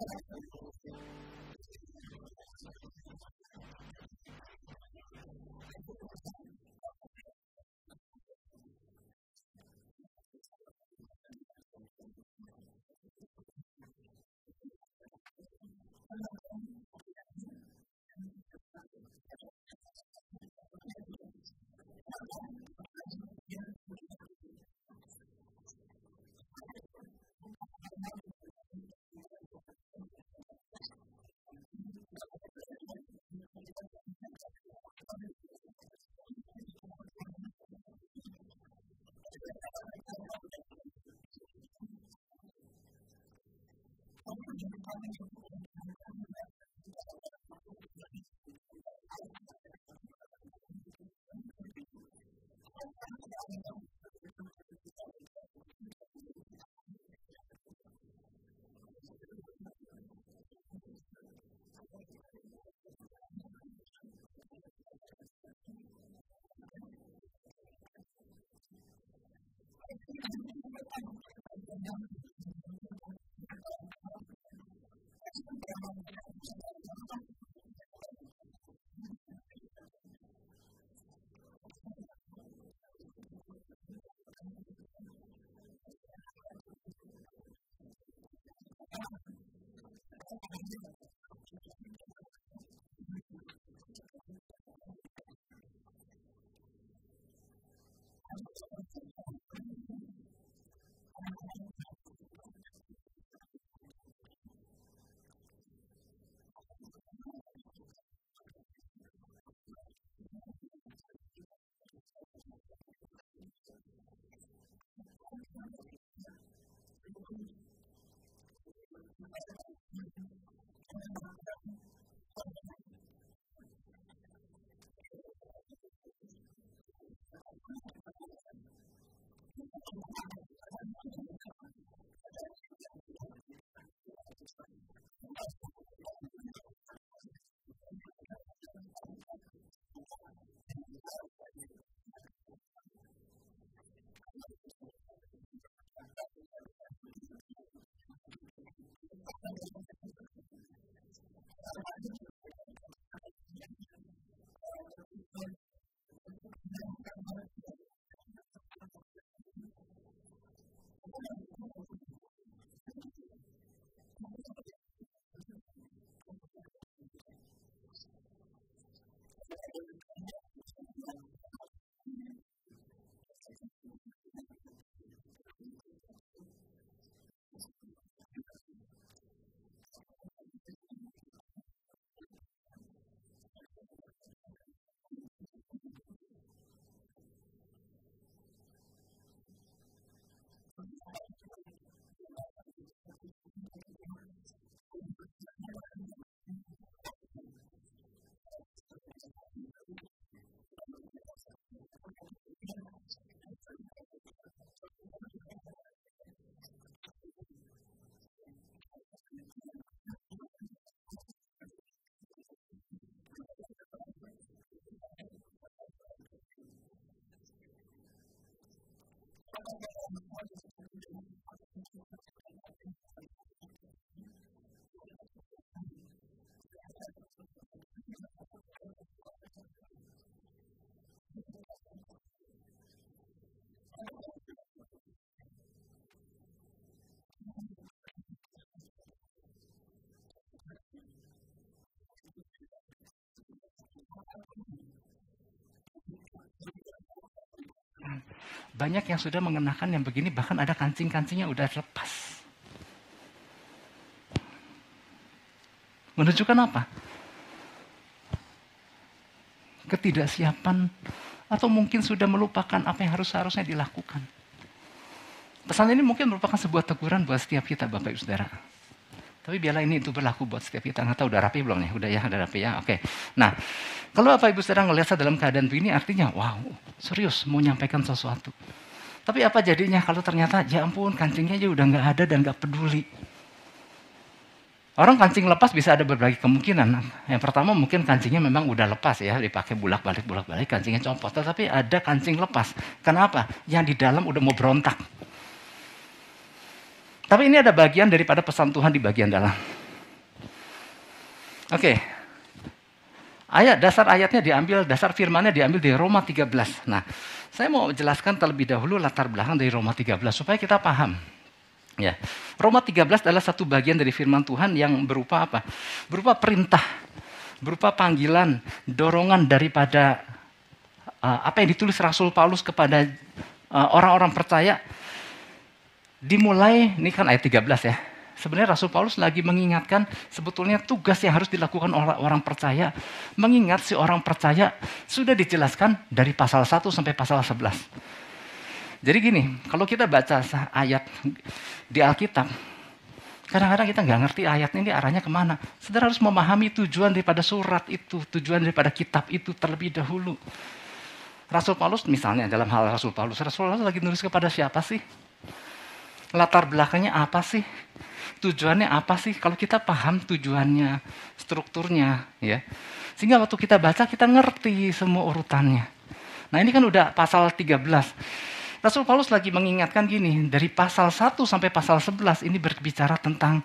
どうも。Thank. Banyak yang sudah mengenakan yang begini, bahkan ada kancing-kancingnya udah lepas. Menunjukkan apa? Ketidaksiapan atau mungkin sudah melupakan apa yang harus seharusnya dilakukan. Pesan ini mungkin merupakan sebuah teguran buat setiap kita, Bapak Ibu Saudara. Tapi biarlah ini itu berlaku buat setiap kita. Nggak tahu udah rapi belum nih? Udah ya, udah rapi ya. Oke. Nah, kalau Bapak Ibu Saudara ngelihat saya dalam keadaan begini, artinya wow, serius mau nyampaikan sesuatu. Tapi apa jadinya kalau ternyata ya ampun kancingnya aja udah nggak ada dan nggak peduli. Orang kancing lepas bisa ada berbagai kemungkinan. Yang pertama mungkin kancingnya memang udah lepas ya, dipakai bulak balik bulak balik kancingnya copot. Tetapi ada kancing lepas. Kenapa? Yang di dalam udah mau berontak. Tapi ini ada bagian daripada pesan Tuhan di bagian dalam. Oke. Ayat dasar ayatnya diambil, dasar firmannya diambil dari Roma 13. Nah, saya mau jelaskan terlebih dahulu latar belakang dari Roma 13 supaya kita paham. Ya. Roma 13 adalah satu bagian dari firman Tuhan yang berupa apa? Berupa perintah, berupa panggilan, dorongan daripada uh, apa yang ditulis Rasul Paulus kepada uh, orang-orang uh, percaya. Dimulai, ini kan ayat 13 ya sebenarnya Rasul Paulus lagi mengingatkan sebetulnya tugas yang harus dilakukan oleh orang percaya. Mengingat si orang percaya sudah dijelaskan dari pasal 1 sampai pasal 11. Jadi gini, kalau kita baca ayat di Alkitab, kadang-kadang kita nggak ngerti ayat ini arahnya ke mana. Saudara harus memahami tujuan daripada surat itu, tujuan daripada kitab itu terlebih dahulu. Rasul Paulus misalnya dalam hal Rasul Paulus, Rasul Paulus lagi nulis kepada siapa sih? Latar belakangnya apa sih? Tujuannya apa sih? Kalau kita paham tujuannya, strukturnya, ya. Sehingga waktu kita baca kita ngerti semua urutannya. Nah ini kan udah pasal 13. Rasul Paulus lagi mengingatkan gini, dari pasal 1 sampai pasal 11 ini berbicara tentang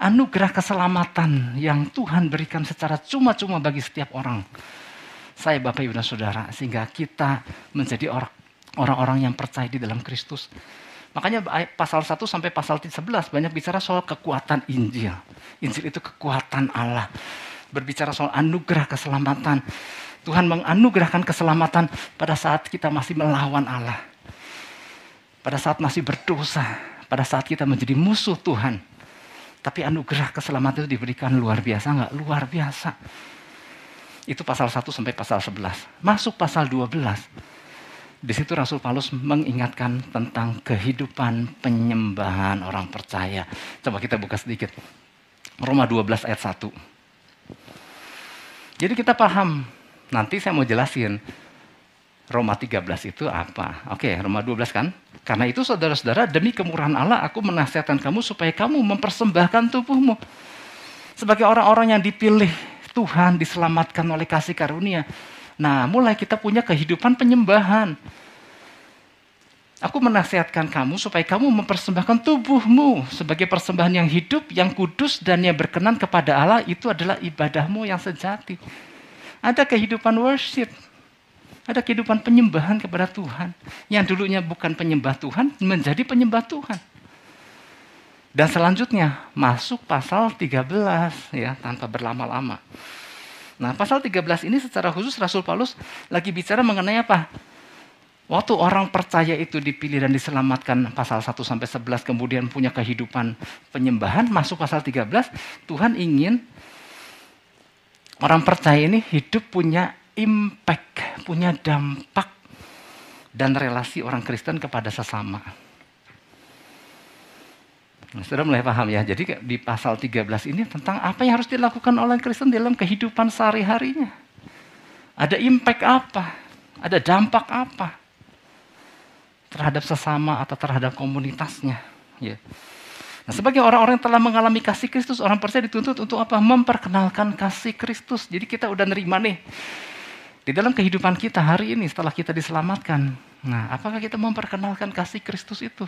anugerah keselamatan yang Tuhan berikan secara cuma-cuma bagi setiap orang. Saya Bapak Ibu dan Saudara, sehingga kita menjadi orang-orang yang percaya di dalam Kristus. Makanya pasal 1 sampai pasal 11 banyak bicara soal kekuatan Injil. Injil itu kekuatan Allah. Berbicara soal anugerah keselamatan. Tuhan menganugerahkan keselamatan pada saat kita masih melawan Allah. Pada saat masih berdosa. Pada saat kita menjadi musuh Tuhan. Tapi anugerah keselamatan itu diberikan luar biasa nggak? Luar biasa. Itu pasal 1 sampai pasal 11. Masuk pasal 12 di situ Rasul Paulus mengingatkan tentang kehidupan penyembahan orang percaya. Coba kita buka sedikit. Roma 12 ayat 1. Jadi kita paham. Nanti saya mau jelasin. Roma 13 itu apa? Oke, Roma 12 kan? Karena itu saudara-saudara, demi kemurahan Allah aku menasihatkan kamu supaya kamu mempersembahkan tubuhmu. Sebagai orang-orang yang dipilih Tuhan, diselamatkan oleh kasih karunia Nah, mulai kita punya kehidupan penyembahan. Aku menasihatkan kamu supaya kamu mempersembahkan tubuhmu sebagai persembahan yang hidup, yang kudus, dan yang berkenan kepada Allah. Itu adalah ibadahmu yang sejati. Ada kehidupan worship. Ada kehidupan penyembahan kepada Tuhan. Yang dulunya bukan penyembah Tuhan, menjadi penyembah Tuhan. Dan selanjutnya masuk pasal 13 ya tanpa berlama-lama. Nah, pasal 13 ini secara khusus Rasul Paulus lagi bicara mengenai apa? Waktu orang percaya itu dipilih dan diselamatkan pasal 1 sampai 11 kemudian punya kehidupan penyembahan masuk pasal 13, Tuhan ingin orang percaya ini hidup punya impact, punya dampak dan relasi orang Kristen kepada sesama. Nah, sudah mulai paham ya. Jadi di pasal 13 ini tentang apa yang harus dilakukan oleh Kristen dalam kehidupan sehari-harinya. Ada impact apa? Ada dampak apa? Terhadap sesama atau terhadap komunitasnya. Ya. Nah, sebagai orang-orang yang telah mengalami kasih Kristus, orang percaya dituntut untuk apa? Memperkenalkan kasih Kristus. Jadi kita udah nerima nih. Di dalam kehidupan kita hari ini setelah kita diselamatkan. Nah, apakah kita memperkenalkan kasih Kristus itu?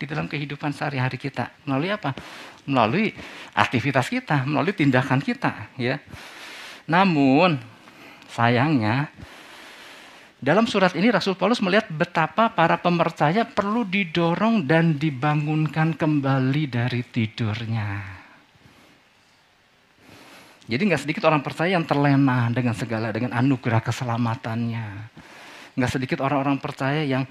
Di dalam kehidupan sehari-hari kita. Melalui apa? Melalui aktivitas kita, melalui tindakan kita, ya. Namun sayangnya dalam surat ini Rasul Paulus melihat betapa para pemercaya perlu didorong dan dibangunkan kembali dari tidurnya. Jadi nggak sedikit orang percaya yang terlena dengan segala dengan anugerah keselamatannya. Nggak sedikit orang-orang percaya yang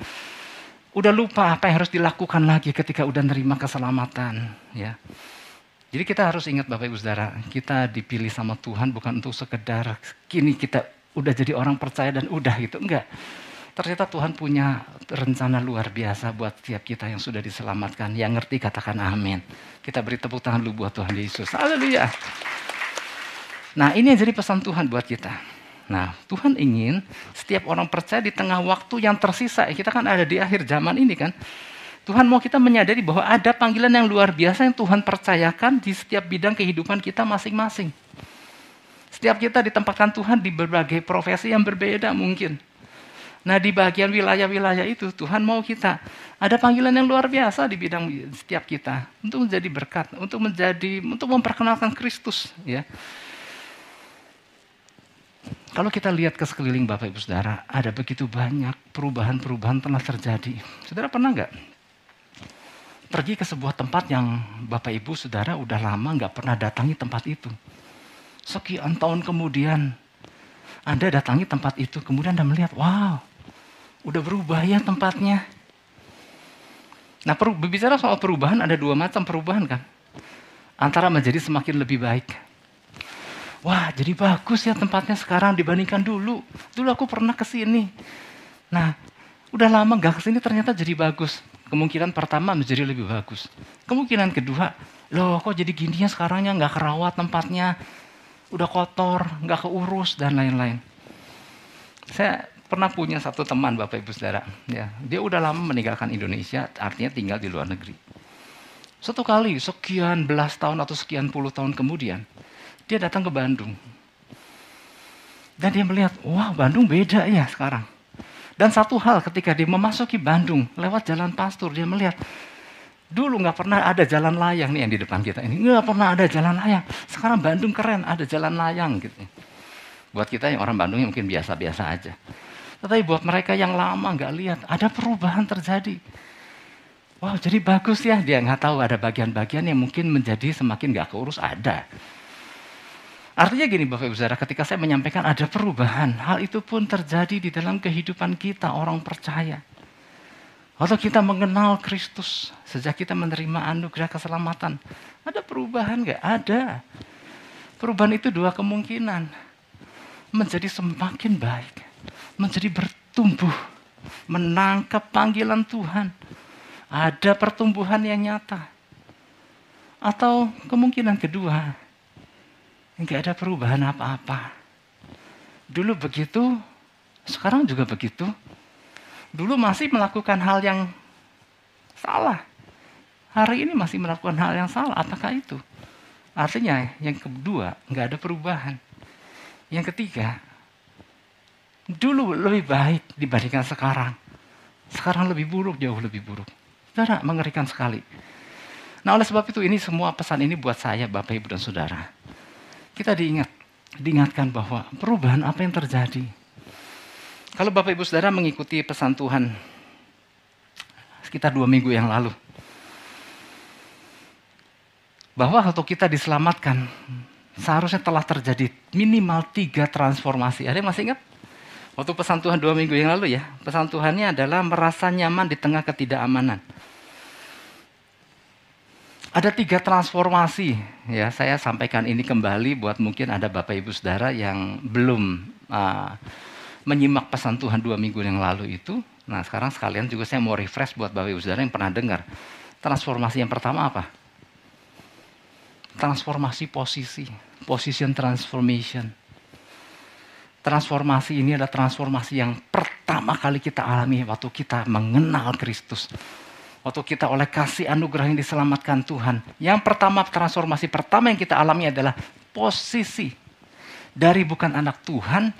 udah lupa apa yang harus dilakukan lagi ketika udah nerima keselamatan ya. Jadi kita harus ingat Bapak Ibu Saudara kita dipilih sama Tuhan bukan untuk sekedar kini kita udah jadi orang percaya dan udah gitu enggak. Ternyata Tuhan punya rencana luar biasa buat tiap kita yang sudah diselamatkan. Yang ngerti katakan amin. Kita beri tepuk tangan dulu buat Tuhan Yesus. Haleluya. Nah ini yang jadi pesan Tuhan buat kita Nah, Tuhan ingin setiap orang percaya di tengah waktu yang tersisa, kita kan ada di akhir zaman ini kan. Tuhan mau kita menyadari bahwa ada panggilan yang luar biasa yang Tuhan percayakan di setiap bidang kehidupan kita masing-masing. Setiap kita ditempatkan Tuhan di berbagai profesi yang berbeda mungkin. Nah di bagian wilayah-wilayah itu Tuhan mau kita ada panggilan yang luar biasa di bidang setiap kita untuk menjadi berkat, untuk menjadi, untuk memperkenalkan Kristus, ya. Kalau kita lihat ke sekeliling Bapak Ibu Saudara, ada begitu banyak perubahan-perubahan telah terjadi. Saudara pernah nggak pergi ke sebuah tempat yang Bapak Ibu Saudara udah lama nggak pernah datangi tempat itu? Sekian tahun kemudian, Anda datangi tempat itu, kemudian Anda melihat, wow, udah berubah ya tempatnya. Nah, berbicara soal perubahan, ada dua macam perubahan kan? Antara menjadi semakin lebih baik Wah, jadi bagus ya tempatnya sekarang dibandingkan dulu. Dulu aku pernah ke sini. Nah, udah lama gak ke sini ternyata jadi bagus. Kemungkinan pertama menjadi lebih bagus. Kemungkinan kedua, loh kok jadi gini ya sekarangnya nggak kerawat tempatnya, udah kotor, nggak keurus dan lain-lain. Saya pernah punya satu teman Bapak Ibu Saudara, ya dia udah lama meninggalkan Indonesia, artinya tinggal di luar negeri. Satu kali sekian belas tahun atau sekian puluh tahun kemudian, dia datang ke Bandung. Dan dia melihat, wah Bandung beda ya sekarang. Dan satu hal ketika dia memasuki Bandung, lewat jalan pastur, dia melihat, dulu nggak pernah ada jalan layang nih yang di depan kita ini. Nggak pernah ada jalan layang. Sekarang Bandung keren, ada jalan layang gitu. Buat kita yang orang Bandung mungkin biasa-biasa aja. Tetapi buat mereka yang lama nggak lihat, ada perubahan terjadi. Wow, jadi bagus ya. Dia nggak tahu ada bagian-bagian yang mungkin menjadi semakin nggak keurus ada. Artinya gini Bapak Ibu Saudara, ketika saya menyampaikan ada perubahan, hal itu pun terjadi di dalam kehidupan kita, orang percaya. Waktu kita mengenal Kristus, sejak kita menerima anugerah keselamatan, ada perubahan nggak? Ada. Perubahan itu dua kemungkinan. Menjadi semakin baik, menjadi bertumbuh, menangkap panggilan Tuhan. Ada pertumbuhan yang nyata. Atau kemungkinan kedua, nggak ada perubahan apa-apa. Dulu begitu, sekarang juga begitu. Dulu masih melakukan hal yang salah. Hari ini masih melakukan hal yang salah. Apakah itu? Artinya yang kedua, nggak ada perubahan. Yang ketiga, dulu lebih baik dibandingkan sekarang. Sekarang lebih buruk, jauh lebih buruk. Saudara, mengerikan sekali. Nah oleh sebab itu ini semua pesan ini buat saya, Bapak, Ibu, dan Saudara kita diingat, diingatkan bahwa perubahan apa yang terjadi. Kalau Bapak Ibu Saudara mengikuti pesan Tuhan sekitar dua minggu yang lalu, bahwa waktu kita diselamatkan, seharusnya telah terjadi minimal tiga transformasi. Ada yang masih ingat? Waktu pesan Tuhan dua minggu yang lalu ya, pesan Tuhannya adalah merasa nyaman di tengah ketidakamanan. Ada tiga transformasi ya saya sampaikan ini kembali buat mungkin ada bapak ibu saudara yang belum uh, menyimak pesan Tuhan dua minggu yang lalu itu. Nah sekarang sekalian juga saya mau refresh buat bapak ibu saudara yang pernah dengar. Transformasi yang pertama apa? Transformasi posisi, position transformation. Transformasi ini adalah transformasi yang pertama kali kita alami waktu kita mengenal Kristus Waktu kita oleh kasih anugerah yang diselamatkan Tuhan. Yang pertama, transformasi pertama yang kita alami adalah posisi. Dari bukan anak Tuhan,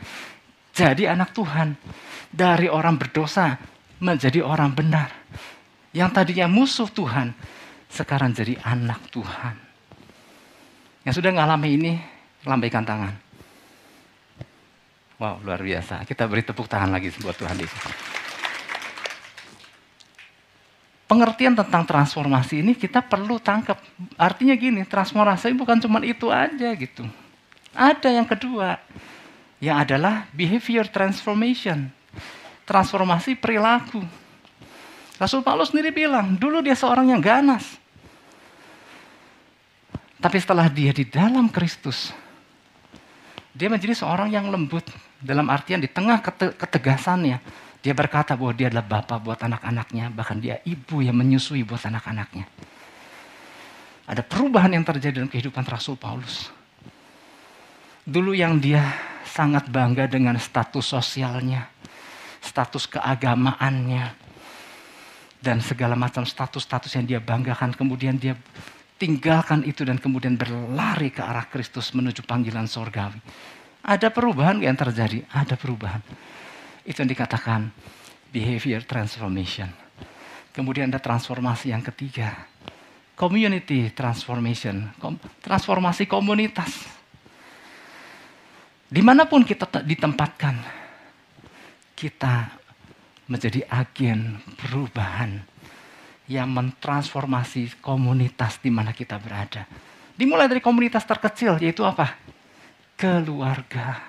jadi anak Tuhan. Dari orang berdosa, menjadi orang benar. Yang tadinya musuh Tuhan, sekarang jadi anak Tuhan. Yang sudah ngalami ini, lambaikan tangan. Wow, luar biasa. Kita beri tepuk tangan lagi buat Tuhan Yesus pengertian tentang transformasi ini kita perlu tangkap. Artinya gini, transformasi bukan cuma itu aja gitu. Ada yang kedua, yang adalah behavior transformation. Transformasi perilaku. Rasul Paulus sendiri bilang, dulu dia seorang yang ganas. Tapi setelah dia di dalam Kristus, dia menjadi seorang yang lembut. Dalam artian di tengah ketegasannya, dia berkata bahwa dia adalah bapak buat anak-anaknya, bahkan dia ibu yang menyusui buat anak-anaknya. Ada perubahan yang terjadi dalam kehidupan Rasul Paulus. Dulu yang dia sangat bangga dengan status sosialnya, status keagamaannya, dan segala macam status-status yang dia banggakan. Kemudian dia tinggalkan itu dan kemudian berlari ke arah Kristus menuju panggilan sorgawi. Ada perubahan yang terjadi, ada perubahan. Itu yang dikatakan behavior transformation. Kemudian ada transformasi yang ketiga. Community transformation. Transformasi komunitas. Di mana pun kita ditempatkan, kita menjadi agen perubahan yang mentransformasi komunitas di mana kita berada. Dimulai dari komunitas terkecil, yaitu apa? Keluarga.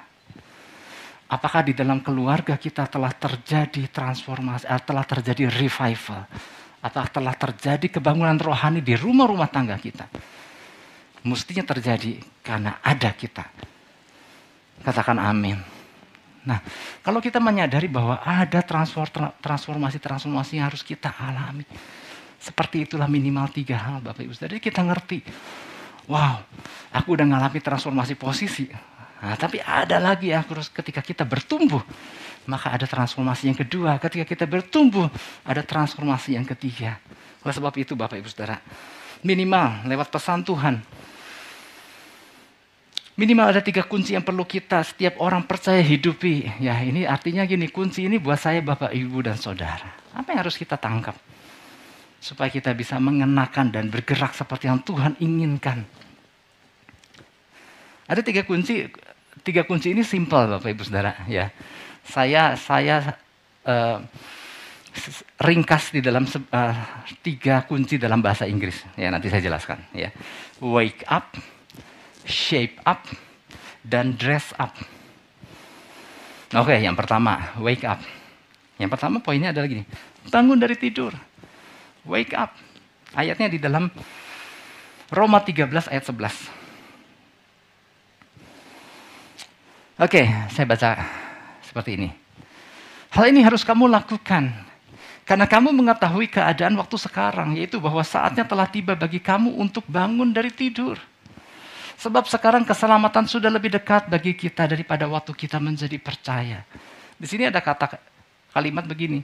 Apakah di dalam keluarga kita telah terjadi transformasi, eh, telah terjadi revival, atau telah terjadi kebangunan rohani di rumah-rumah tangga kita? Mestinya terjadi karena ada kita Katakan amin. Nah, kalau kita menyadari bahwa ada transformasi-transformasi yang harus kita alami. Seperti itulah minimal tiga hal Bapak Ibu. Jadi kita ngerti, wow, aku udah ngalami transformasi posisi. Nah, tapi ada lagi ya, ketika kita bertumbuh, maka ada transformasi yang kedua. Ketika kita bertumbuh, ada transformasi yang ketiga. Oleh sebab itu Bapak Ibu Saudara, minimal lewat pesan Tuhan, Minimal ada tiga kunci yang perlu kita setiap orang percaya hidupi. Ya ini artinya gini, kunci ini buat saya Bapak Ibu dan Saudara. Apa yang harus kita tangkap? Supaya kita bisa mengenakan dan bergerak seperti yang Tuhan inginkan. Ada tiga kunci, tiga kunci ini simpel Bapak Ibu Saudara. Ya, saya saya uh, ringkas di dalam uh, tiga kunci dalam bahasa Inggris. Ya nanti saya jelaskan. Ya, wake up, shape up, dan dress up. Oke, yang pertama, wake up. Yang pertama poinnya adalah gini, bangun dari tidur. Wake up. Ayatnya di dalam Roma 13 ayat 11. Oke, saya baca seperti ini. Hal ini harus kamu lakukan karena kamu mengetahui keadaan waktu sekarang, yaitu bahwa saatnya telah tiba bagi kamu untuk bangun dari tidur. Sebab sekarang keselamatan sudah lebih dekat bagi kita daripada waktu kita menjadi percaya. Di sini ada kata kalimat begini,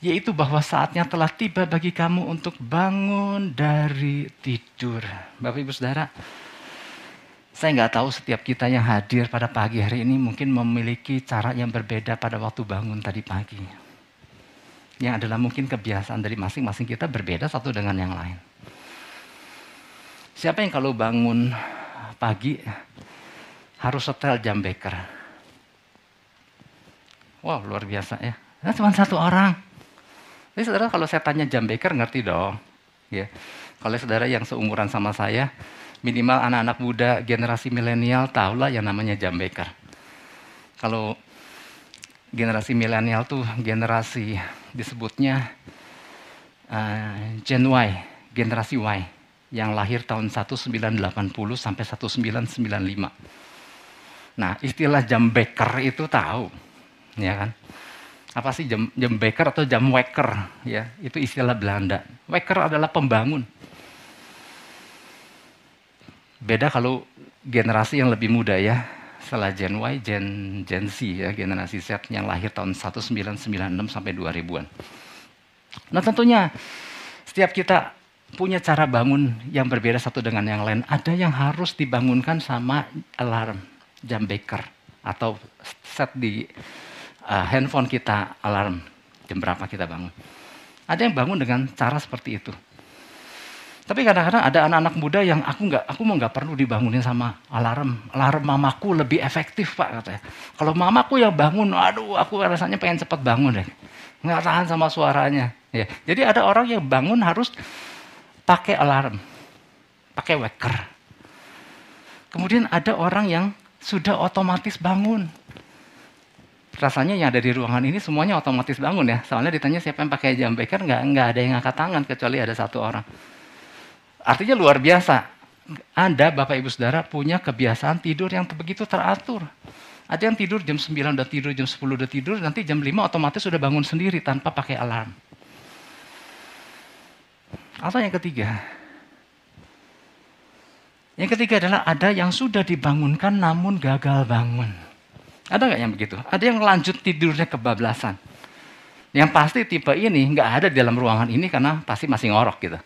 yaitu bahwa saatnya telah tiba bagi kamu untuk bangun dari tidur. Bapak Ibu Saudara, saya nggak tahu setiap kita yang hadir pada pagi hari ini mungkin memiliki cara yang berbeda pada waktu bangun tadi pagi. Yang adalah mungkin kebiasaan dari masing-masing kita berbeda satu dengan yang lain. Siapa yang kalau bangun pagi harus setel jam beker? Wow, luar biasa ya. Nah, cuma satu orang. Jadi saudara kalau saya tanya jam beker ngerti dong. Ya. Kalau saudara yang seumuran sama saya, minimal anak-anak muda generasi milenial tahulah yang namanya jam beker. Kalau generasi milenial tuh generasi disebutnya uh, Gen Y, generasi Y yang lahir tahun 1980 sampai 1995. Nah, istilah jam beker itu tahu, ya kan? Apa sih jam, jam beker atau jam waker? Ya, itu istilah Belanda. Waker adalah pembangun. Beda kalau generasi yang lebih muda ya, setelah Gen Y, Gen, Gen Z ya, generasi Z yang lahir tahun 1996 sampai 2000-an. Nah tentunya setiap kita punya cara bangun yang berbeda satu dengan yang lain. Ada yang harus dibangunkan sama alarm, jam beker, atau set di uh, handphone kita alarm, jam berapa kita bangun. Ada yang bangun dengan cara seperti itu. Tapi kadang-kadang ada anak-anak muda yang aku nggak, aku mau nggak perlu dibangunin sama alarm. Alarm mamaku lebih efektif pak katanya. Kalau mamaku yang bangun, aduh aku rasanya pengen cepat bangun deh. Nggak tahan sama suaranya. Ya. Jadi ada orang yang bangun harus pakai alarm, pakai wecker. Kemudian ada orang yang sudah otomatis bangun. Rasanya yang ada di ruangan ini semuanya otomatis bangun ya. Soalnya ditanya siapa yang pakai jam beker, nggak, nggak ada yang angkat tangan kecuali ada satu orang. Artinya luar biasa. Anda, Bapak Ibu Saudara, punya kebiasaan tidur yang begitu teratur. Ada yang tidur jam 9 udah tidur, jam 10 udah tidur, nanti jam 5 otomatis sudah bangun sendiri tanpa pakai alarm. Atau yang ketiga, yang ketiga adalah ada yang sudah dibangunkan namun gagal bangun. Ada nggak yang begitu? Ada yang lanjut tidurnya kebablasan. Yang pasti tipe ini nggak ada di dalam ruangan ini karena pasti masih ngorok gitu.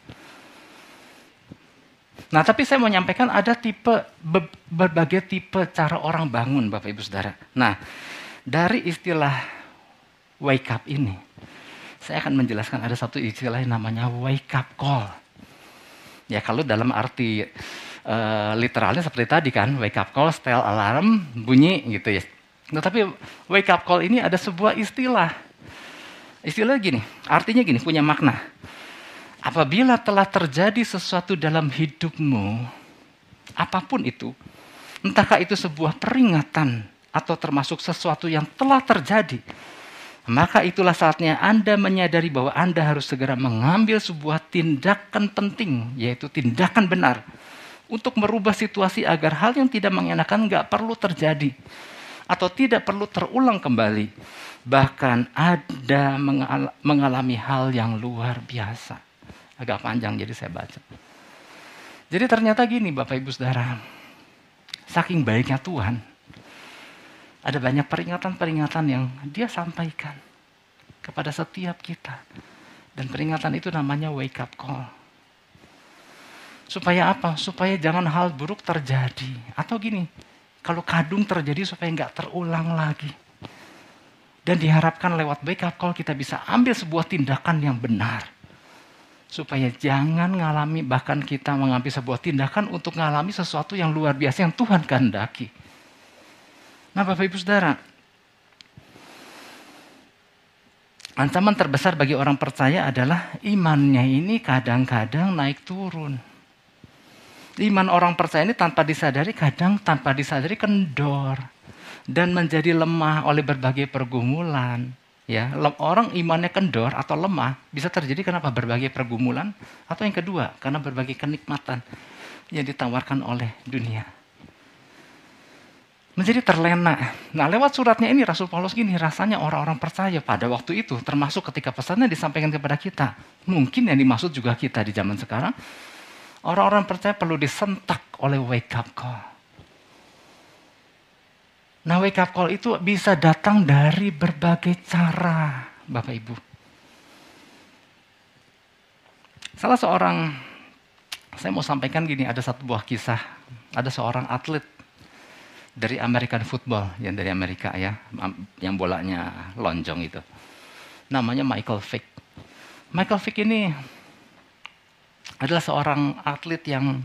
Nah tapi saya mau nyampaikan ada tipe berbagai tipe cara orang bangun Bapak Ibu Saudara. Nah dari istilah wake up ini saya akan menjelaskan ada satu istilah yang namanya wake up call. Ya kalau dalam arti uh, literalnya seperti tadi kan, wake up call, style alarm, bunyi gitu ya. Nah, tapi wake up call ini ada sebuah istilah. Istilah gini, artinya gini, punya makna. Apabila telah terjadi sesuatu dalam hidupmu, apa pun itu, entahkah itu sebuah peringatan atau termasuk sesuatu yang telah terjadi, maka itulah saatnya Anda menyadari bahwa Anda harus segera mengambil sebuah tindakan penting, yaitu tindakan benar, untuk merubah situasi agar hal yang tidak mengenakan nggak perlu terjadi atau tidak perlu terulang kembali. Bahkan ada mengalami hal yang luar biasa. Agak panjang jadi saya baca. Jadi ternyata gini Bapak Ibu Saudara, saking baiknya Tuhan, ada banyak peringatan-peringatan yang dia sampaikan kepada setiap kita. Dan peringatan itu namanya wake up call. Supaya apa? Supaya jangan hal buruk terjadi. Atau gini, kalau kadung terjadi supaya nggak terulang lagi. Dan diharapkan lewat wake up call kita bisa ambil sebuah tindakan yang benar. Supaya jangan ngalami, bahkan kita mengambil sebuah tindakan untuk ngalami sesuatu yang luar biasa yang Tuhan kehendaki. Nah Bapak Ibu Saudara, ancaman terbesar bagi orang percaya adalah imannya ini kadang-kadang naik turun. Iman orang percaya ini tanpa disadari, kadang tanpa disadari kendor. Dan menjadi lemah oleh berbagai pergumulan. Ya, orang imannya kendor atau lemah bisa terjadi kenapa berbagai pergumulan atau yang kedua karena berbagai kenikmatan yang ditawarkan oleh dunia menjadi terlena. Nah lewat suratnya ini Rasul Paulus gini, rasanya orang-orang percaya pada waktu itu, termasuk ketika pesannya disampaikan kepada kita. Mungkin yang dimaksud juga kita di zaman sekarang, orang-orang percaya perlu disentak oleh wake up call. Nah wake up call itu bisa datang dari berbagai cara, Bapak Ibu. Salah seorang, saya mau sampaikan gini, ada satu buah kisah, ada seorang atlet dari American football yang dari Amerika ya, yang bolanya lonjong itu. Namanya Michael Vick. Michael Vick ini adalah seorang atlet yang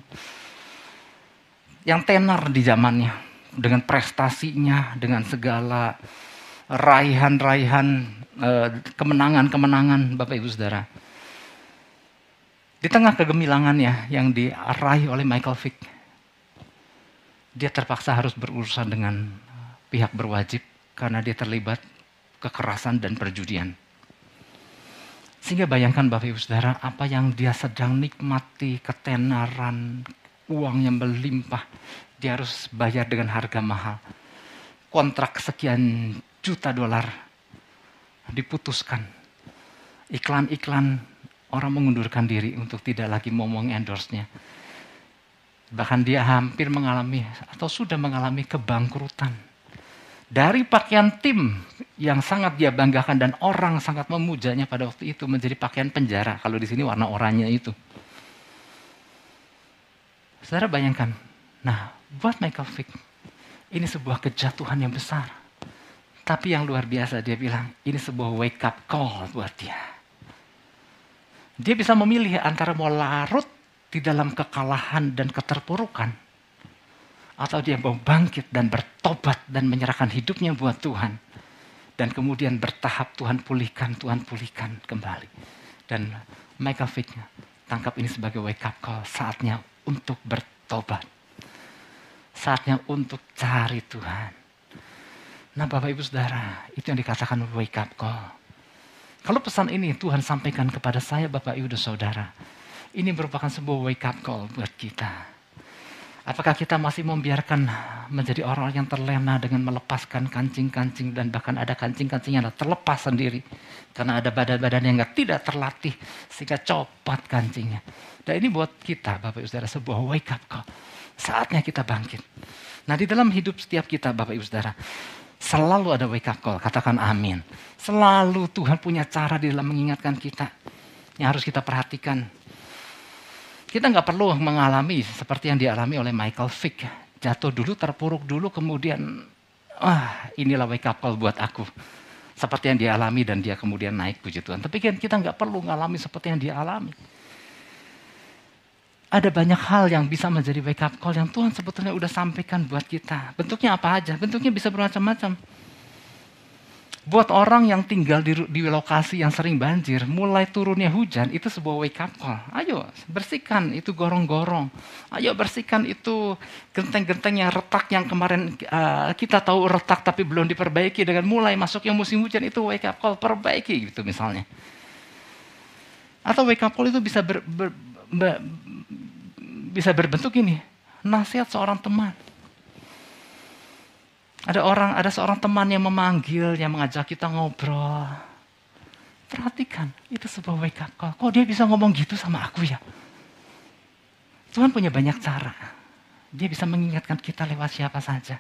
yang tenar di zamannya dengan prestasinya, dengan segala raihan-raihan eh, kemenangan-kemenangan Bapak Ibu Saudara. Di tengah kegemilangannya yang diraih oleh Michael Vick, dia terpaksa harus berurusan dengan pihak berwajib karena dia terlibat kekerasan dan perjudian. Sehingga bayangkan Bapak Ibu Saudara, apa yang dia sedang nikmati, ketenaran, uang yang berlimpah, dia harus bayar dengan harga mahal. Kontrak sekian juta dolar diputuskan. Iklan-iklan orang mengundurkan diri untuk tidak lagi mau endorse-nya Bahkan dia hampir mengalami atau sudah mengalami kebangkrutan. Dari pakaian tim yang sangat dia banggakan dan orang sangat memujanya pada waktu itu menjadi pakaian penjara. Kalau di sini warna oranye itu. Saudara bayangkan, nah buat Michael Vick, ini sebuah kejatuhan yang besar. Tapi yang luar biasa dia bilang, ini sebuah wake up call buat dia. Dia bisa memilih antara mau larut di dalam kekalahan dan keterpurukan. Atau dia mau bangkit dan bertobat dan menyerahkan hidupnya buat Tuhan. Dan kemudian bertahap Tuhan pulihkan, Tuhan pulihkan kembali. Dan Michael Vick tangkap ini sebagai wake up call. Saatnya untuk bertobat. Saatnya untuk cari Tuhan. Nah Bapak Ibu Saudara, itu yang dikatakan wake up call. Kalau pesan ini Tuhan sampaikan kepada saya Bapak Ibu dan Saudara, ini merupakan sebuah wake up call buat kita. Apakah kita masih membiarkan menjadi orang yang terlena dengan melepaskan kancing-kancing dan bahkan ada kancing-kancing yang terlepas sendiri. Karena ada badan-badan yang tidak terlatih sehingga copot kancingnya. Dan ini buat kita Bapak Ibu Saudara sebuah wake up call. Saatnya kita bangkit. Nah di dalam hidup setiap kita Bapak Ibu Saudara. Selalu ada wake up call. Katakan amin. Selalu Tuhan punya cara di dalam mengingatkan kita. Yang harus kita perhatikan kita nggak perlu mengalami seperti yang dialami oleh Michael Vick. Jatuh dulu, terpuruk dulu, kemudian ah inilah wake up call buat aku. Seperti yang dialami dan dia kemudian naik puji Tuhan. Tapi kan kita nggak perlu mengalami seperti yang dia alami. Ada banyak hal yang bisa menjadi wake up call yang Tuhan sebetulnya udah sampaikan buat kita. Bentuknya apa aja? Bentuknya bisa bermacam-macam. Buat orang yang tinggal di, di lokasi yang sering banjir, mulai turunnya hujan, itu sebuah wake up call. Ayo bersihkan itu gorong-gorong. Ayo bersihkan itu genteng-genteng yang retak yang kemarin uh, kita tahu retak tapi belum diperbaiki. Dengan mulai masuk yang musim hujan itu wake up call, perbaiki gitu misalnya. Atau wake up call itu bisa ber, ber, ber, bisa berbentuk ini, nasihat seorang teman ada orang, ada seorang teman yang memanggil, yang mengajak kita ngobrol. Perhatikan, itu sebuah wake up call. Kok dia bisa ngomong gitu sama aku ya? Tuhan punya banyak cara. Dia bisa mengingatkan kita lewat siapa saja.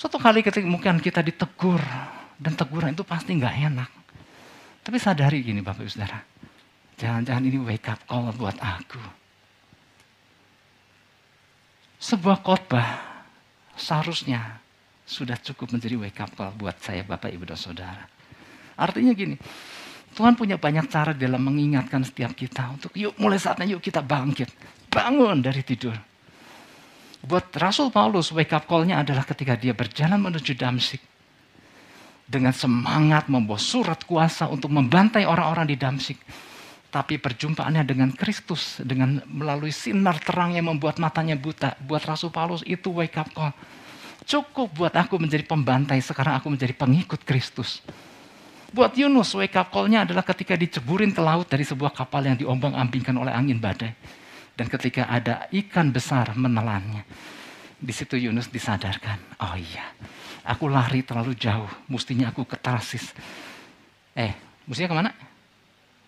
Suatu kali ketika mungkin kita ditegur, dan teguran itu pasti nggak enak. Tapi sadari gini Bapak Ibu Saudara, jangan-jangan ini wake up call buat aku. Sebuah khotbah seharusnya sudah cukup menjadi wake up call buat saya Bapak Ibu dan Saudara. Artinya gini, Tuhan punya banyak cara dalam mengingatkan setiap kita untuk yuk mulai saatnya yuk kita bangkit. Bangun dari tidur. Buat Rasul Paulus wake up call-nya adalah ketika dia berjalan menuju Damsik. Dengan semangat membawa surat kuasa untuk membantai orang-orang di Damsik. Tapi perjumpaannya dengan Kristus, dengan melalui sinar terang yang membuat matanya buta, buat Rasul Paulus itu wake up call. Cukup buat aku menjadi pembantai, sekarang aku menjadi pengikut Kristus. Buat Yunus, wake up call-nya adalah ketika diceburin ke laut dari sebuah kapal yang diombang-ambingkan oleh angin badai. Dan ketika ada ikan besar menelannya. Di situ Yunus disadarkan, oh iya, aku lari terlalu jauh, mestinya aku ke Tarsis. Eh, mestinya ke mana?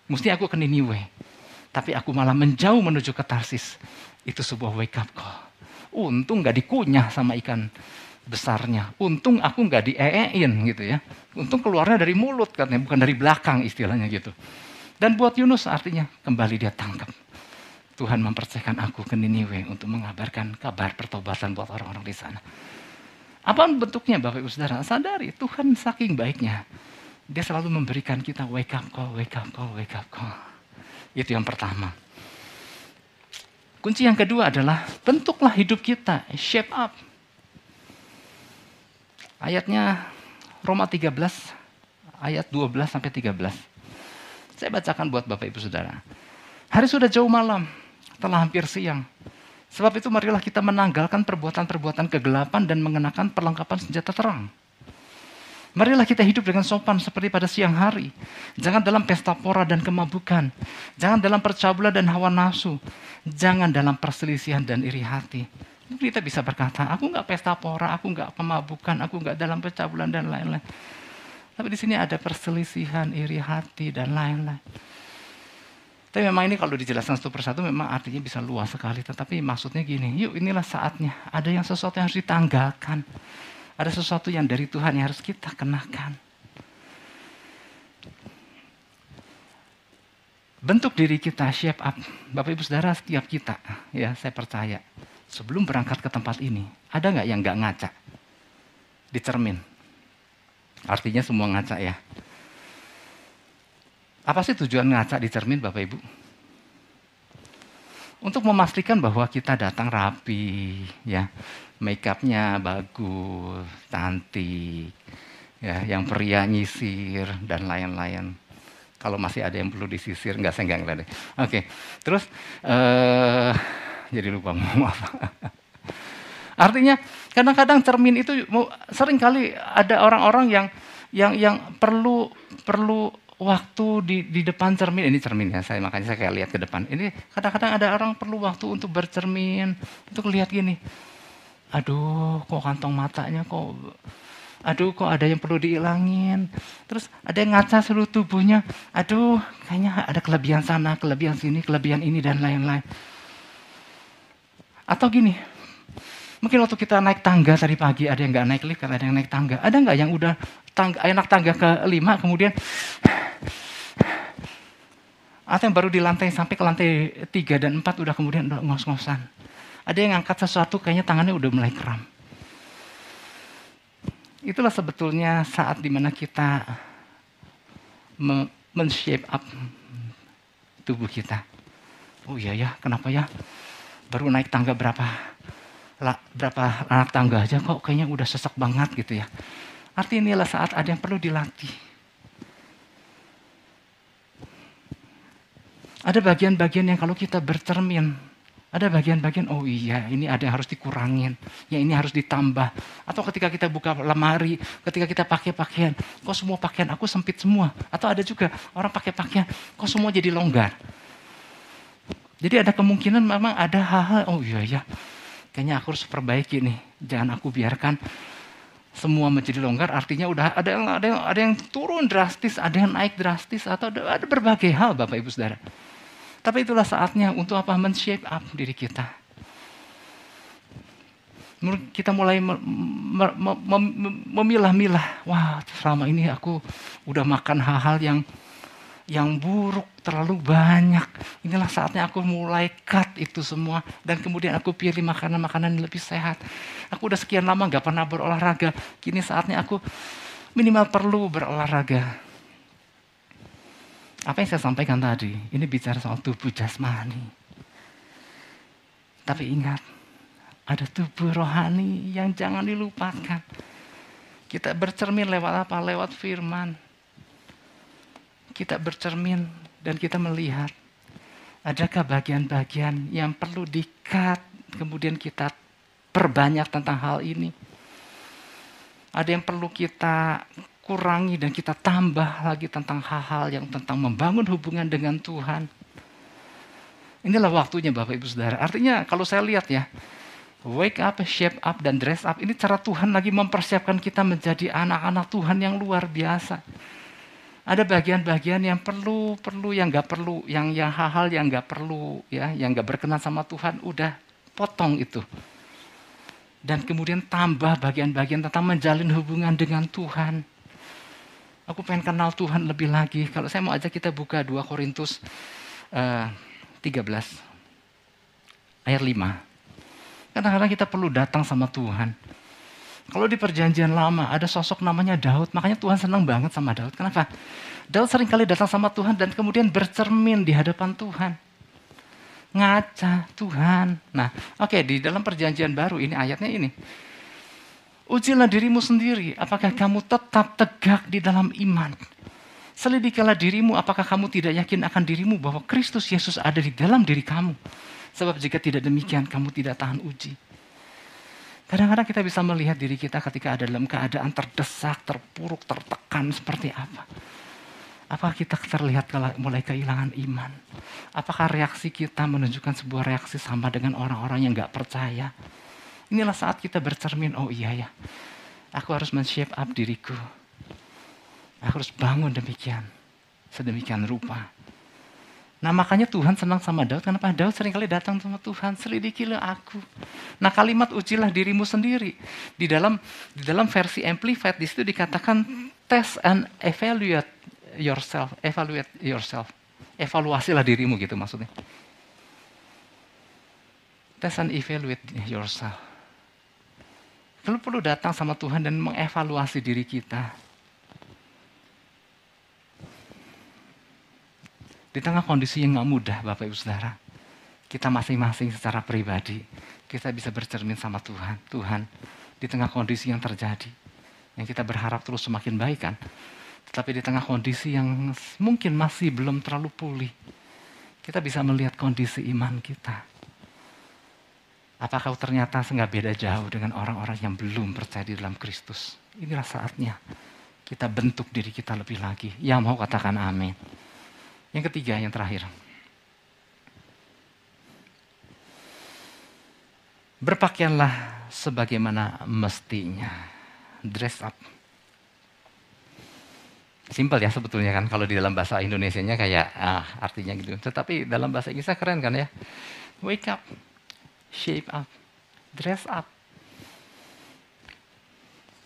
Mesti aku ke Niniwe. Tapi aku malah menjauh menuju ke Tarsis. Itu sebuah wake up call. Untung gak dikunyah sama ikan besarnya. Untung aku gak dieein gitu ya. Untung keluarnya dari mulut katanya, bukan dari belakang istilahnya gitu. Dan buat Yunus artinya kembali dia tangkap. Tuhan mempercayakan aku ke Niniwe untuk mengabarkan kabar pertobatan buat orang-orang di sana. Apa bentuknya Bapak Ibu Saudara? Sadari Tuhan saking baiknya. Dia selalu memberikan kita wake up call, wake up call, wake up call. Itu yang pertama. Kunci yang kedua adalah bentuklah hidup kita, shape up. Ayatnya Roma 13 ayat 12 sampai 13. Saya bacakan buat Bapak Ibu Saudara. Hari sudah jauh malam, telah hampir siang. Sebab itu marilah kita menanggalkan perbuatan-perbuatan kegelapan dan mengenakan perlengkapan senjata terang Marilah kita hidup dengan sopan seperti pada siang hari. Jangan dalam pesta pora dan kemabukan. Jangan dalam percabulan dan hawa nafsu. Jangan dalam perselisihan dan iri hati. Kita bisa berkata, aku nggak pesta pora, aku nggak kemabukan, aku nggak dalam percabulan dan lain-lain. Tapi di sini ada perselisihan, iri hati dan lain-lain. Tapi memang ini kalau dijelaskan satu persatu memang artinya bisa luas sekali. Tetapi maksudnya gini, yuk inilah saatnya. Ada yang sesuatu yang harus ditanggalkan. Ada sesuatu yang dari Tuhan yang harus kita kenakan. Bentuk diri kita shape up. Bapak Ibu Saudara setiap kita, ya saya percaya. Sebelum berangkat ke tempat ini, ada nggak yang nggak ngaca? Di cermin. Artinya semua ngaca ya. Apa sih tujuan ngaca di cermin Bapak Ibu? Untuk memastikan bahwa kita datang rapi, ya make upnya bagus, cantik, ya, yang pria nyisir dan lain-lain. Kalau masih ada yang perlu disisir, nggak ngeliat deh. Oke, terus uh, jadi lupa mau apa. Artinya kadang-kadang cermin itu sering kali ada orang-orang yang yang yang perlu perlu waktu di di depan cermin. Ini cermin ya saya makanya saya kayak lihat ke depan. Ini kadang-kadang ada orang perlu waktu untuk bercermin. Untuk lihat gini aduh kok kantong matanya kok aduh kok ada yang perlu dihilangin terus ada yang ngaca seluruh tubuhnya aduh kayaknya ada kelebihan sana kelebihan sini kelebihan ini dan lain-lain. Atau gini mungkin waktu kita naik tangga tadi pagi ada yang nggak naik lift ada yang naik tangga. Ada nggak yang udah tangga enak tangga ke lima kemudian atau yang baru di lantai sampai ke lantai tiga dan empat udah kemudian udah ngos-ngosan ada yang angkat sesuatu kayaknya tangannya udah mulai kram. Itulah sebetulnya saat di mana kita men-shape up tubuh kita. Oh iya ya, kenapa ya? Baru naik tangga berapa la, berapa anak tangga aja kok kayaknya udah sesek banget gitu ya. Artinya inilah saat ada yang perlu dilatih. Ada bagian-bagian yang kalau kita bercermin, ada bagian-bagian, oh iya ini ada yang harus dikurangin, ya ini harus ditambah. Atau ketika kita buka lemari, ketika kita pakai pakaian, kok semua pakaian aku sempit semua. Atau ada juga orang pakai pakaian, kok semua jadi longgar. Jadi ada kemungkinan memang ada hal-hal, oh iya ya, kayaknya aku harus perbaiki nih. Jangan aku biarkan semua menjadi longgar, artinya udah ada yang ada yang, ada yang turun drastis, ada yang naik drastis, atau ada, ada berbagai hal Bapak Ibu Saudara. Tapi itulah saatnya untuk apa? Men-shape up diri kita. Kita mulai memilah-milah. Wah, selama ini aku udah makan hal-hal yang yang buruk terlalu banyak. Inilah saatnya aku mulai cut itu semua dan kemudian aku pilih makanan-makanan yang lebih sehat. Aku udah sekian lama gak pernah berolahraga. Kini saatnya aku minimal perlu berolahraga. Apa yang saya sampaikan tadi, ini bicara soal tubuh jasmani. Tapi ingat, ada tubuh rohani yang jangan dilupakan. Kita bercermin lewat apa? Lewat firman kita bercermin dan kita melihat adakah bagian-bagian yang perlu dikat kemudian kita perbanyak tentang hal ini. Ada yang perlu kita kurangi dan kita tambah lagi tentang hal-hal yang tentang membangun hubungan dengan Tuhan. Inilah waktunya Bapak Ibu Saudara. Artinya kalau saya lihat ya, wake up, shape up, dan dress up. Ini cara Tuhan lagi mempersiapkan kita menjadi anak-anak Tuhan yang luar biasa ada bagian-bagian yang perlu, perlu yang nggak perlu, yang yang hal-hal yang nggak perlu, ya, yang nggak berkenan sama Tuhan, udah potong itu. Dan kemudian tambah bagian-bagian tentang menjalin hubungan dengan Tuhan. Aku pengen kenal Tuhan lebih lagi. Kalau saya mau ajak kita buka 2 Korintus uh, 13 ayat 5. Kadang-kadang kita perlu datang sama Tuhan. Kalau di perjanjian lama ada sosok namanya Daud, makanya Tuhan senang banget sama Daud. Kenapa? Daud sering kali datang sama Tuhan dan kemudian bercermin di hadapan Tuhan. Ngaca Tuhan. Nah, oke okay, di dalam perjanjian baru ini ayatnya ini. Ujilah dirimu sendiri, apakah kamu tetap tegak di dalam iman. Selidikilah dirimu, apakah kamu tidak yakin akan dirimu bahwa Kristus Yesus ada di dalam diri kamu. Sebab jika tidak demikian, kamu tidak tahan uji. Kadang-kadang kita bisa melihat diri kita ketika ada dalam keadaan terdesak, terpuruk, tertekan seperti apa. Apakah kita terlihat mulai kehilangan iman? Apakah reaksi kita menunjukkan sebuah reaksi sama dengan orang-orang yang gak percaya? Inilah saat kita bercermin, oh iya ya, aku harus men-shape up diriku. Aku harus bangun demikian, sedemikian rupa. Nah makanya Tuhan senang sama Daud. Kenapa? Daud sering kali datang sama Tuhan. Selidikilah aku. Nah kalimat ujilah dirimu sendiri. Di dalam di dalam versi Amplified di situ dikatakan test and evaluate yourself. Evaluate yourself. Evaluasilah dirimu gitu maksudnya. Test and evaluate yourself. Perlu perlu datang sama Tuhan dan mengevaluasi diri kita Di tengah kondisi yang nggak mudah, Bapak Ibu Saudara, kita masing-masing secara pribadi, kita bisa bercermin sama Tuhan. Tuhan, di tengah kondisi yang terjadi, yang kita berharap terus semakin baik kan, tetapi di tengah kondisi yang mungkin masih belum terlalu pulih, kita bisa melihat kondisi iman kita. Apakah ternyata nggak beda jauh dengan orang-orang yang belum percaya di dalam Kristus? Inilah saatnya kita bentuk diri kita lebih lagi. Yang mau katakan amin. Yang ketiga, yang terakhir. Berpakaianlah sebagaimana mestinya. Dress up. Simpel ya sebetulnya kan kalau di dalam bahasa Indonesia-nya kayak ah, artinya gitu. Tetapi dalam bahasa Inggrisnya keren kan ya. Wake up, shape up, dress up.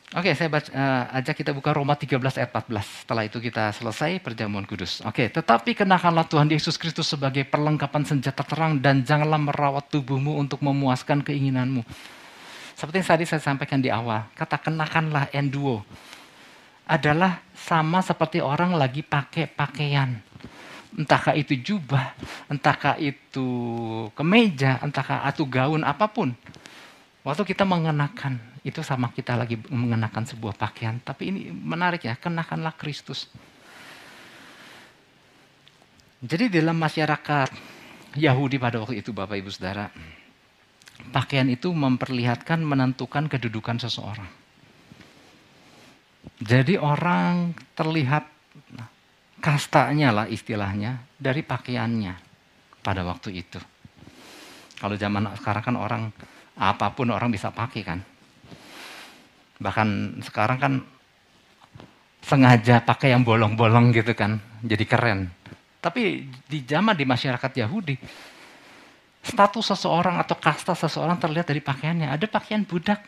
Oke, saya baca, uh, ajak kita buka Roma 13 ayat 14. Setelah itu kita selesai perjamuan kudus. Oke, tetapi kenakanlah Tuhan Yesus Kristus sebagai perlengkapan senjata terang dan janganlah merawat tubuhmu untuk memuaskan keinginanmu. Seperti yang tadi saya sampaikan di awal, kata kenakanlah enduo adalah sama seperti orang lagi pakai pakaian. entahkah itu jubah, entahkah itu kemeja, entahkah atau gaun apa pun. Waktu kita mengenakan, itu sama kita lagi mengenakan sebuah pakaian. Tapi ini menarik ya, kenakanlah Kristus. Jadi dalam masyarakat Yahudi pada waktu itu Bapak Ibu Saudara, pakaian itu memperlihatkan menentukan kedudukan seseorang. Jadi orang terlihat kastanya lah istilahnya dari pakaiannya pada waktu itu. Kalau zaman sekarang kan orang apa pun orang bisa pakai kan. Bahkan sekarang kan sengaja pakai yang bolong-bolong gitu kan, jadi keren. Tapi di zaman di masyarakat Yahudi, status seseorang atau kasta seseorang terlihat dari pakaiannya. Ada pakaian budak,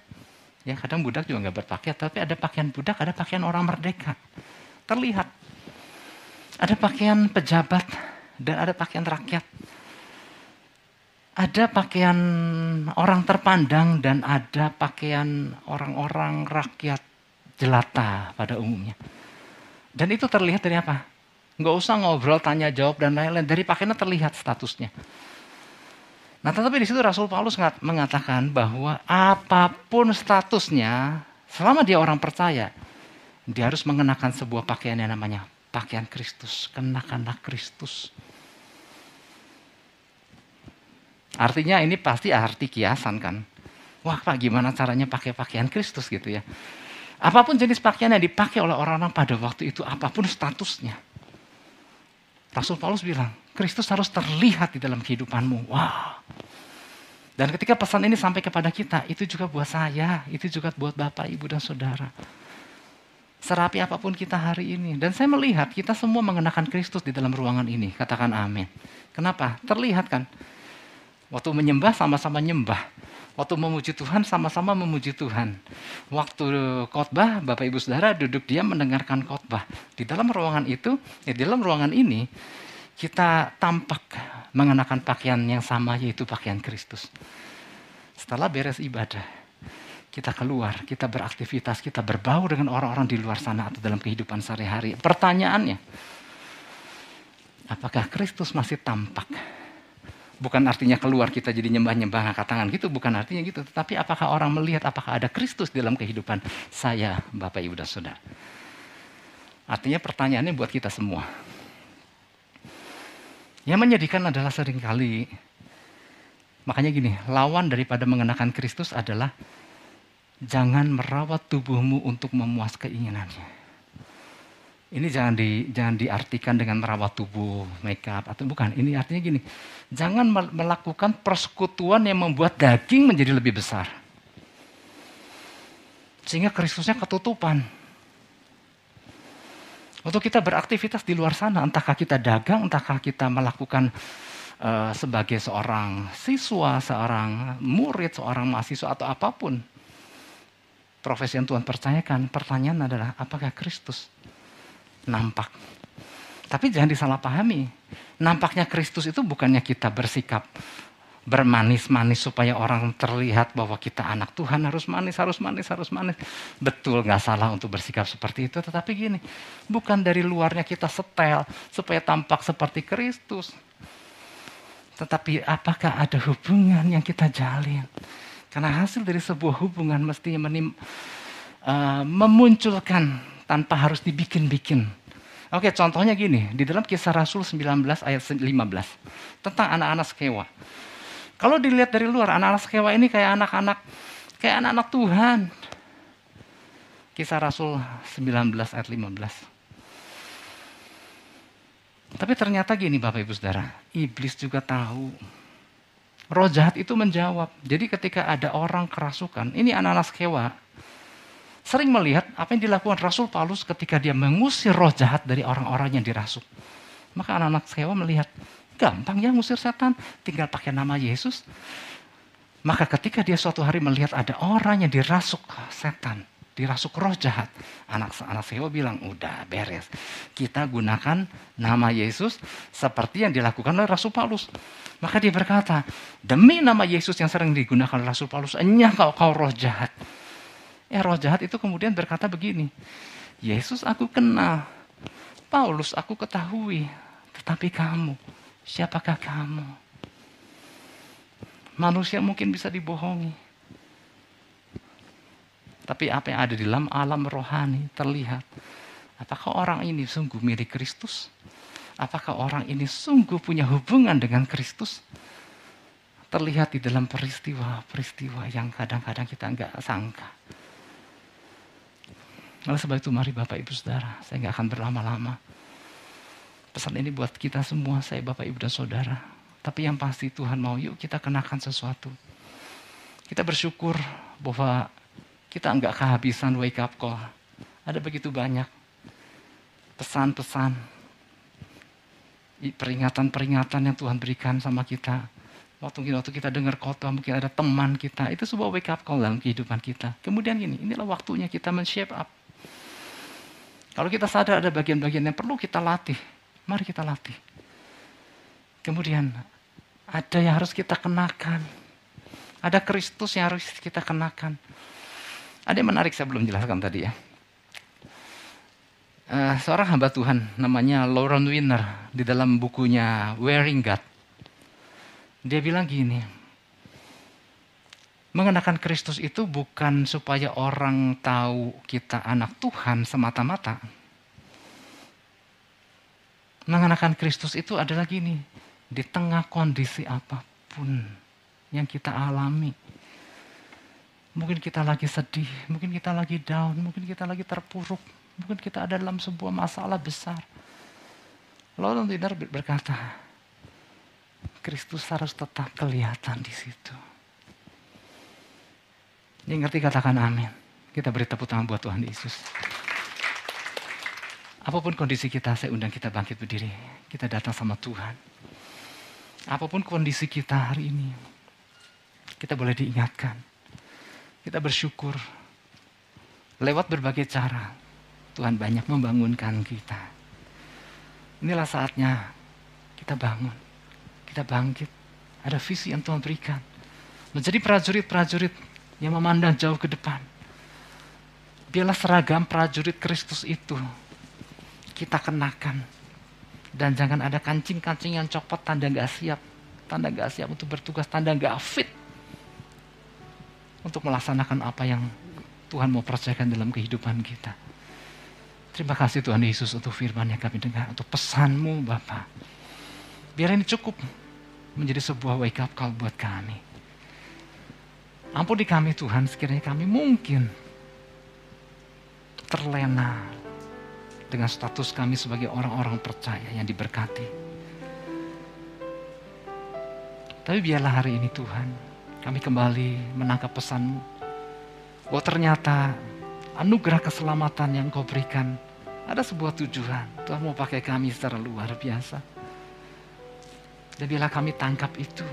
ya kadang budak juga nggak berpakaian, tapi ada pakaian budak, ada pakaian orang merdeka. Terlihat ada pakaian pejabat dan ada pakaian rakyat. Ada pakaian orang terpandang dan ada pakaian orang-orang rakyat jelata pada umumnya. Dan itu terlihat dari apa? Nggak usah ngobrol, tanya jawab dan lain-lain. Dari pakaiannya terlihat statusnya. Nah tetapi di situ Rasul Paulus mengatakan bahwa apa pun statusnya, selama dia orang percaya, dia harus mengenakan sebuah pakaian yang namanya pakaian Kristus, kenakanlah Kristus. Artinya ini pasti arti kiasan kan. Wah Pak gimana caranya pakai pakaian Kristus gitu ya. Apa pun jenis pakaian yang dipakai oleh orang-orang pada waktu itu, apa pun statusnya. Rasul Paulus bilang, Kristus harus terlihat di dalam kehidupanmu. Wah. Dan ketika pesan ini sampai kepada kita, itu juga buat saya, itu juga buat Bapak, Ibu, dan Saudara serapi apa pun kita hari ini. Dan saya melihat kita semua mengenakan Kristus di dalam ruangan ini. Katakan amin. Kenapa? Terlihat kan? Waktu menyembah sama-sama nyembah. Waktu memuji Tuhan sama-sama memuji Tuhan. Waktu khotbah, Bapak Ibu Saudara duduk diam mendengarkan khotbah. Di dalam ruangan itu, ya di dalam ruangan ini kita tampak mengenakan pakaian yang sama yaitu pakaian Kristus. Setelah beres ibadah, kita keluar, kita beraktivitas, kita berbau dengan orang-orang di luar sana atau dalam kehidupan sehari-hari. Pertanyaannya, apakah Kristus masih tampak? Bukan artinya keluar kita jadi nyembah-nyembah angkat tangan gitu, bukan artinya gitu. Tetapi apakah orang melihat apakah ada Kristus dalam kehidupan saya, Bapak Ibu dan Saudara? Artinya pertanyaannya buat kita semua. Yang menyedihkan adalah sering kali, makanya gini, lawan daripada mengenakan Kristus adalah jangan merawat tubuhmu untuk memuas keinginannya. Ini jangan di jangan diartikan dengan merawat tubuh, make up atau bukan. Ini artinya gini, jangan melakukan persekutuan yang membuat daging menjadi lebih besar. Sehingga Kristusnya ketutupan. Waktu kita beraktivitas di luar sana, entahkah kita dagang, entahkah kita melakukan uh, sebagai seorang siswa, seorang murid, seorang mahasiswa atau apa pun profesi yang Tuhan percayakan, pertanyaan adalah apakah Kristus nampak? Tapi jangan disalahpahami. Nampaknya Kristus itu bukannya kita bersikap bermanis-manis supaya orang terlihat bahwa kita anak Tuhan harus manis, harus manis, harus manis. Betul, nggak salah untuk bersikap seperti itu. Tetapi gini, bukan dari luarnya kita setel supaya tampak seperti Kristus. Tetapi apakah ada hubungan yang kita jalin? Karena hasil dari sebuah hubungan mesti menim, uh, memunculkan tanpa harus dibikin-bikin. Oke, contohnya gini, di dalam kisah Rasul 19 ayat 15 tentang anak-anak sekewa. Kalau dilihat dari luar, anak-anak sekewa ini kayak anak-anak kayak anak-anak Tuhan. Kisah Rasul 19 ayat 15. Tapi ternyata gini Bapak Ibu Saudara, iblis juga tahu Roh jahat itu menjawab. Jadi ketika ada orang kerasukan, ini anak-anak sekewa, sering melihat apa yang dilakukan Rasul Paulus ketika dia mengusir roh jahat dari orang-orang yang dirasuk. Maka anak-anak sekewa melihat, gampang ya ngusir setan, tinggal pakai nama Yesus. Maka ketika dia suatu hari melihat ada orang yang dirasuk setan, dirasuk roh jahat. Anak-anak sewa bilang, udah beres. Kita gunakan nama Yesus seperti yang dilakukan oleh Rasul Paulus. Maka dia berkata, demi nama Yesus yang sering digunakan oleh Rasul Paulus, enyah kau, kau roh jahat. Ya roh jahat itu kemudian berkata begini, Yesus aku kenal, Paulus aku ketahui, Tetapi kamu, siapakah kamu? Manusia mungkin bisa dibohongi. Tapi apa yang ada di dalam alam rohani terlihat. Apakah orang ini sungguh milik Kristus? Apakah orang ini sungguh punya hubungan dengan Kristus? Terlihat di dalam peristiwa-peristiwa yang kadang-kadang kita nggak sangka. Oleh sebab itu mari Bapak Ibu Saudara, saya nggak akan berlama-lama. Pesan ini buat kita semua, saya Bapak Ibu dan Saudara. Tapi yang pasti Tuhan mau yuk kita kenakan sesuatu. Kita bersyukur bahwa kita nggak kehabisan wake up call. Ada begitu banyak pesan-pesan, peringatan-peringatan yang Tuhan berikan sama kita. Waktu, waktu kita dengar khotbah, mungkin ada teman kita. Itu sebuah wake up call dalam kehidupan kita. Kemudian gini, inilah waktunya kita men-shape up. Kalau kita sadar ada bagian-bagian yang perlu kita latih, mari kita latih. Kemudian ada yang harus kita kenakan. Ada Kristus yang harus kita kenakan. Ada yang menarik saya belum jelaskan tadi ya. Uh, seorang hamba Tuhan namanya Lauren Winner di dalam bukunya Wearing God. Dia bilang gini, mengenakan Kristus itu bukan supaya orang tahu kita anak Tuhan semata-mata. Mengenakan Kristus itu adalah gini, di tengah kondisi apa pun yang kita alami, Mungkin kita lagi sedih, mungkin kita lagi down, mungkin kita lagi terpuruk, mungkin kita ada dalam sebuah masalah besar. Lalu Tinder berkata, Kristus harus tetap kelihatan di situ. Yang ngerti katakan amin. Kita beri tepuk tangan buat Tuhan Yesus. Apa pun kondisi kita, saya undang kita bangkit berdiri. Kita datang sama Tuhan. Apa pun kondisi kita hari ini, kita boleh diingatkan kita bersyukur lewat berbagai cara Tuhan banyak membangunkan kita. Inilah saatnya kita bangun, kita bangkit. Ada visi yang Tuhan berikan. Menjadi prajurit-prajurit yang memandang jauh ke depan. Biarlah seragam prajurit Kristus itu kita kenakan. Dan jangan ada kancing-kancing yang copot tanda gak siap. Tanda gak siap untuk bertugas, tanda gak fit untuk melaksanakan apa yang Tuhan mau percayakan dalam kehidupan kita. Terima kasih Tuhan Yesus untuk firman yang kami dengar, untuk pesanmu Bapak. Biar ini cukup menjadi sebuah wake up call buat kami. Ampuni kami Tuhan, sekiranya kami mungkin terlena dengan status kami sebagai orang-orang percaya yang diberkati. Tapi biarlah hari ini Tuhan, kami kembali menangkap pesanmu. Bahwa ternyata anugerah keselamatan yang kau berikan ada sebuah tujuan. Tuhan mau pakai kami secara luar biasa. Dan bila kami tangkap itu,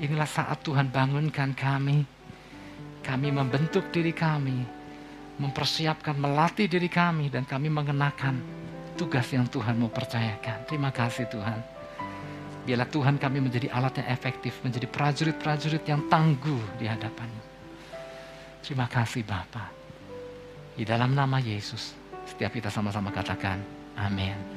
inilah saat Tuhan bangunkan kami. Kami membentuk diri kami, mempersiapkan, melatih diri kami, dan kami mengenakan tugas yang Tuhan mau percayakan. Terima kasih Tuhan. Biarlah Tuhan kami menjadi alat yang efektif, menjadi prajurit-prajurit yang tangguh di hadapanmu. Terima kasih Bapa. Di dalam nama Yesus, setiap kita sama-sama katakan, amin.